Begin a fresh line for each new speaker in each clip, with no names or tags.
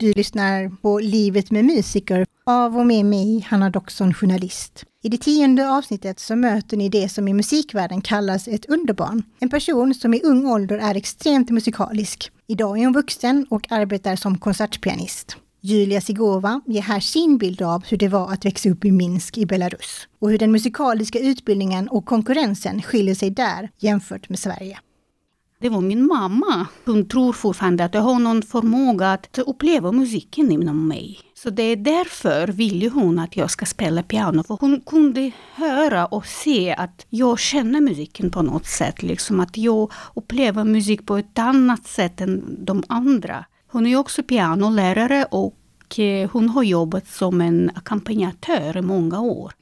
Du lyssnar på Livet med musiker av och med mig, Hanna Doxon, journalist. I det tionde avsnittet så möter ni det som i musikvärlden kallas ett underbarn. En person som i ung ålder är extremt musikalisk. Idag är hon vuxen och arbetar som konsertpianist. Julia Sigova ger här sin bild av hur det var att växa upp i Minsk i Belarus och hur den musikaliska utbildningen och konkurrensen skiljer sig där jämfört med Sverige.
Det var min mamma. Hon tror fortfarande att jag har någon förmåga att uppleva musiken inom mig. Så det är därför ville hon att jag ska spela piano. För hon kunde höra och se att jag känner musiken på något sätt. Liksom att jag upplever musik på ett annat sätt än de andra. Hon är också pianolärare och eh, hon har jobbat som en ackompanjatör i många år.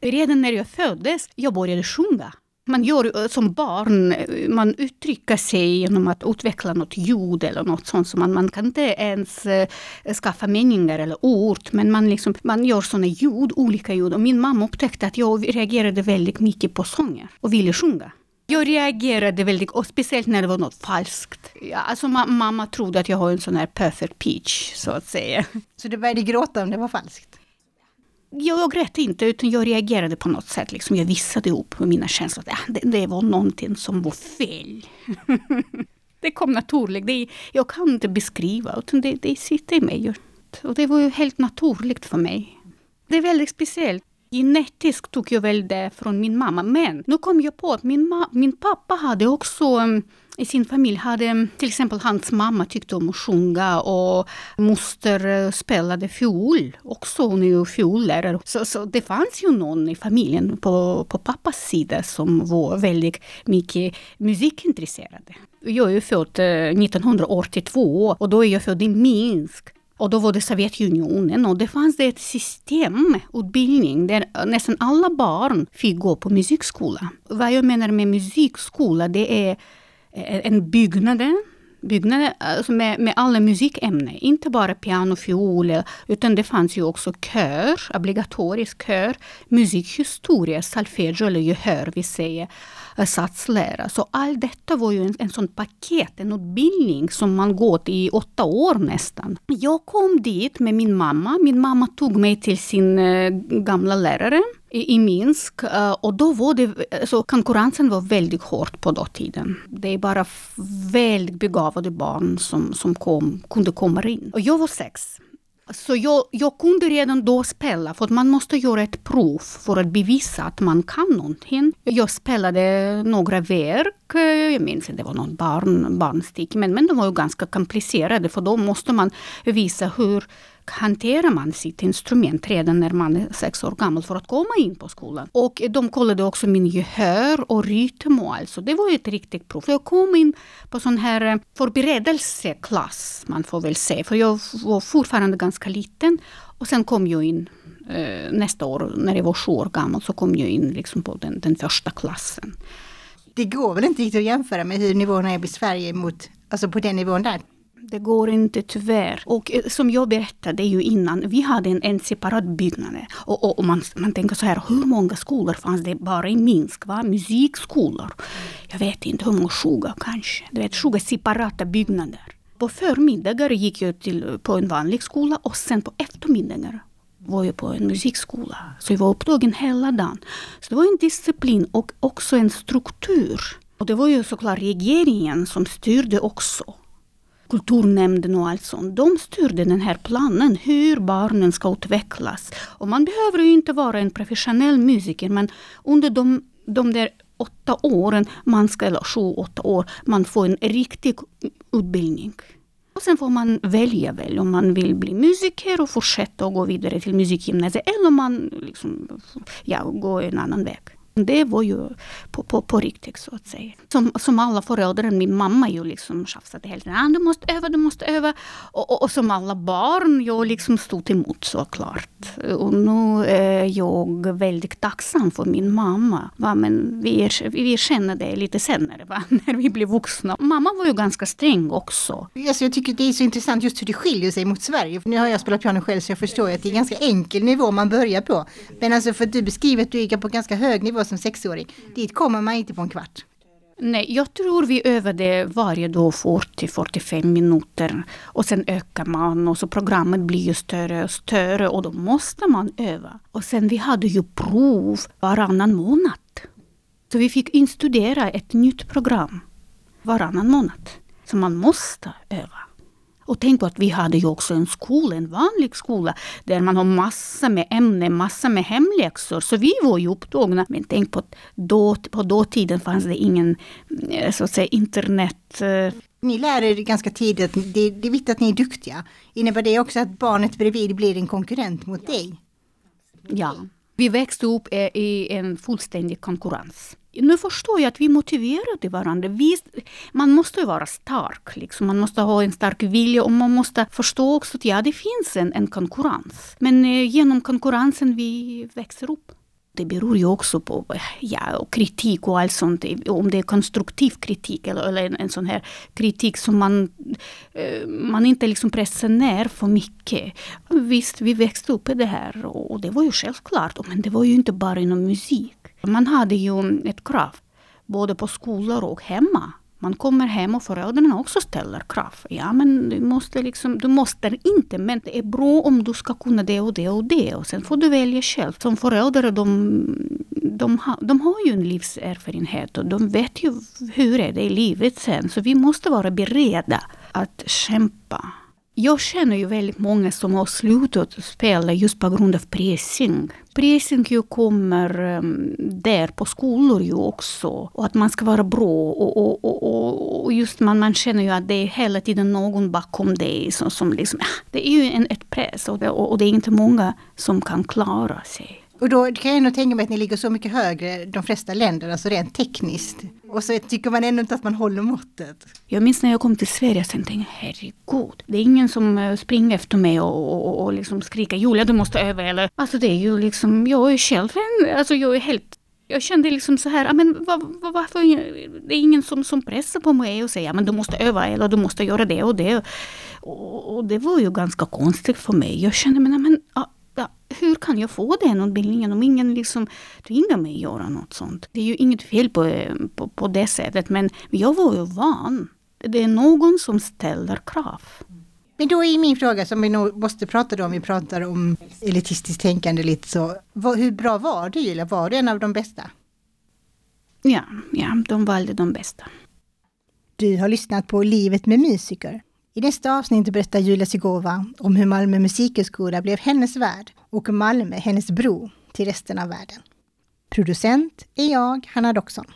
Redan när jag föddes jag började sjunga. Man gör eh, som barn, eh, man uttrycker sig genom att utveckla något ljud eller något sånt. Så man, man kan inte ens eh, skaffa meningar eller ord, men man, liksom, man gör sådana ljud, olika ljud. Och min mamma upptäckte att jag reagerade väldigt mycket på sånger och ville sjunga. Jag reagerade väldigt, och speciellt när det var något falskt. Ja, alltså ma mamma trodde att jag har en sån här perfect pitch, så att säga.
Så du började gråta om det var falskt?
Jag grät inte, utan jag reagerade på något sätt. Liksom jag visade ihop med mina känslor. Ja, det, det var någonting som var fel. det kom naturligt. Det, jag kan inte beskriva, utan det, det sitter i mig. Och det var ju helt naturligt för mig. Det är väldigt speciellt. Genetiskt tog jag väl det från min mamma. Men nu kom jag på att min, min pappa hade också um, i sin familj hade mm, till exempel hans mamma tyckte om att sjunga och moster eh, spelade fiol. Också hon är ju fiollärare. Så, så det fanns ju någon i familjen på, på pappas sida som var väldigt mycket musikintresserade. Jag är ju född eh, 1982 och då är jag född i Minsk. Och då var det Sovjetunionen och det fanns det ett system, utbildning, där nästan alla barn fick gå på musikskola. Vad jag menar med musikskola, det är Eh, en byggnad, byggnad alltså med, med alla musikämnen. Inte bara piano, fiol, utan det fanns ju också kör, obligatorisk kör, musikhistoria, solfeggio eller gehör, vi säger eh, satslära. Så allt detta var ju en, en sån paket, en utbildning som man gått i åtta år nästan. Jag kom dit med min mamma. Min mamma tog mig till sin eh, gamla lärare i, Minsk. Eh, och då var det, alltså, konkurrensen var väldigt hård på dåtiden. Det är bara väldigt begåvade barn som, som kom, kunde komma in. Och jag var sex. Så jag, jag kunde redan då spela, för man måste göra ett prov för att bevisa att man kan någonting. Jag spelade några verk, jag minns att det var någon barn, barnstick, men, men de var ju ganska komplicerade, för då måste man visa hur hanterar man sitt instrument redan när man är sex år gammal för att komma in på skolan. Och de kollade också min gehör och rytm och allt. Så det var ett riktigt prov. Jag kom in på sån här eh, förberedelseklass, man får väl säga. För jag var fortfarande ganska liten. Och sen kom jag in eh, nästa år, när jag var sju år gammal, så kom jag in liksom på den, den första klassen.
Det går väl inte riktigt att jämföra med hur nivåerna är i Sverige mot, alltså på den nivån där?
Det går inte tyvärr. Och eh, som jag berättade ju innan, vi hade en, en separat byggnad. Och, och, och, man, man tänker så här, hur många skolor fanns det bara i Minsk? Va? Musikskolor. Jag vet inte, hur många? 20 kanske. Du vet, 20 separata byggnader. På förmiddagar gick jag till, på en vanlig skola och sen på eftermiddagar var jag på en musikskola. Så jag var upptagen hela dagen. Så det var en disciplin och också en struktur. Och det var ju såklart regeringen som styrde också kulturnämnden och allt sånt. De styrde den här planen, hur barnen ska utvecklas. Och man behöver ju inte vara en professionell musiker, men under de, de där åtta åren, man ska, eller sju, åtta år, man får en riktig utbildning. Och sen får man välja väl om man vill bli musiker och fortsätta och gå vidare till musikgymnasiet eller om man liksom, ja, går en annan väg. Det var ju på, på, på riktigt så att säga. Som, som alla föräldrar, min mamma ju liksom tjafsade hela tiden. Ah, du måste öva, du måste öva. Och, och, och, som alla barn, jag liksom stod emot såklart. Och nu är jag väldigt tacksam för min mamma. Va? Men vi, vi känner det lite senare, va? när vi blev vuxna. Mamma var ju ganska sträng också.
Alltså jag tycker det är så intressant just hur det skiljer sig mot Sverige. Nu har jag spelat piano själv så jag förstår att det är en ganska enkel nivå man börjar på. Men alltså för att du beskriver att du gick på ganska hög nivå som sexåring. Dit kommer man inte på en kvart.
Nej, jag tror vi övade varje dag 40-45 minuter. Och sen ökar man och så programmet blir ju större och större och då måste man öva. Och sen vi hade ju prov varannan månad. Så vi fick instudera ett nytt program varannan månad. Så man måste öva. Och tänk på att vi hade ju också en skola, en vanlig skola, där man har massa med ämnen, massa med hemläxor. Så vi var ju upptagna. Men tänk på att då, på dåtiden fanns det ingen eh, så att säga, internet. Eh.
Ni lär er ganska tidigt att det, det är viktigt att ni är duktiga. Innebär det också att barnet bredvid blir en konkurrent mot dig?
Ja, vi växte upp eh, i en fullständig konkurrens. Nu förstår jag att vi motiverade varandra. Vi, man måste vara stark, liksom. man måste ha en stark vilja och man måste förstå också att ja, det finns en, en konkurrens. Men eh, genom konkurrensen vi växer upp. Det beror ju också på ja, och kritik och allt sånt. Om det är konstruktiv kritik eller, eller en, en sån här kritik som man, eh, man inte liksom pressar ner för mycket. Visst, vi växte upp i det här och det var ju självklart. Men det var ju inte bara inom musik. Man hade ju ett krav, både på skolor och hemma. Man kommer hem och föräldrarna också ställer krav. Ja, men du måste liksom, du måste inte, men det är bra om du ska kunna det och det och det. Och sen får du välja själv. Som föräldrar, de, de, ha, de har ju en livserfarenhet och de vet ju hur är det i livet sen. Så vi måste vara beredda att kämpa jag känner ju väldigt många som har slutat spela just på grund av pressing. Pressing ju kommer um, där på skolor ju också. Och att man ska vara bra. Och, och, och, och just man, man känner ju att det är hela tiden någon bakom dig. Som, som liksom, ah, det är ju en, ett press och det, och det är inte många som kan klara sig.
Och då kan jag ändå tänka mig att ni ligger så mycket högre de flesta länderna, alltså rent tekniskt. Och så tycker man ändå inte att man håller måttet.
Jag minns när jag kom till Sverige, och tänkte jag, herregud, det är ingen som eh, springer efter mig och, och, och liksom skriker Julia du måste öva eller. Alltså det är ju liksom, jag är själv en, alltså jag är helt jag kände liksom så här, ah, men var, var, varför, det är ingen som, som pressar på mig och säger ah, men du måste öva eller du måste göra det och det. Och, och det var ju ganska konstigt för mig. Jag kände, men, ah, men kan jag få den utbildningen om ingen liksom tvingar mig att göra något sånt? Det är ju inget fel på, på, på det sättet, men jag var ju van. Det är någon som ställer krav.
Men då är min fråga som vi nog måste prata om, vi pratar om elitistiskt tänkande lite så. hur bra var du Julia? Var du en av de bästa?
Ja, ja, de valde de bästa.
Du har lyssnat på Livet med musiker. I nästa avsnitt berättar Julia Sigova om hur Malmö musikhögskola blev hennes värld och Malmö hennes bro till resten av världen. Producent är jag, Hanna Doxon.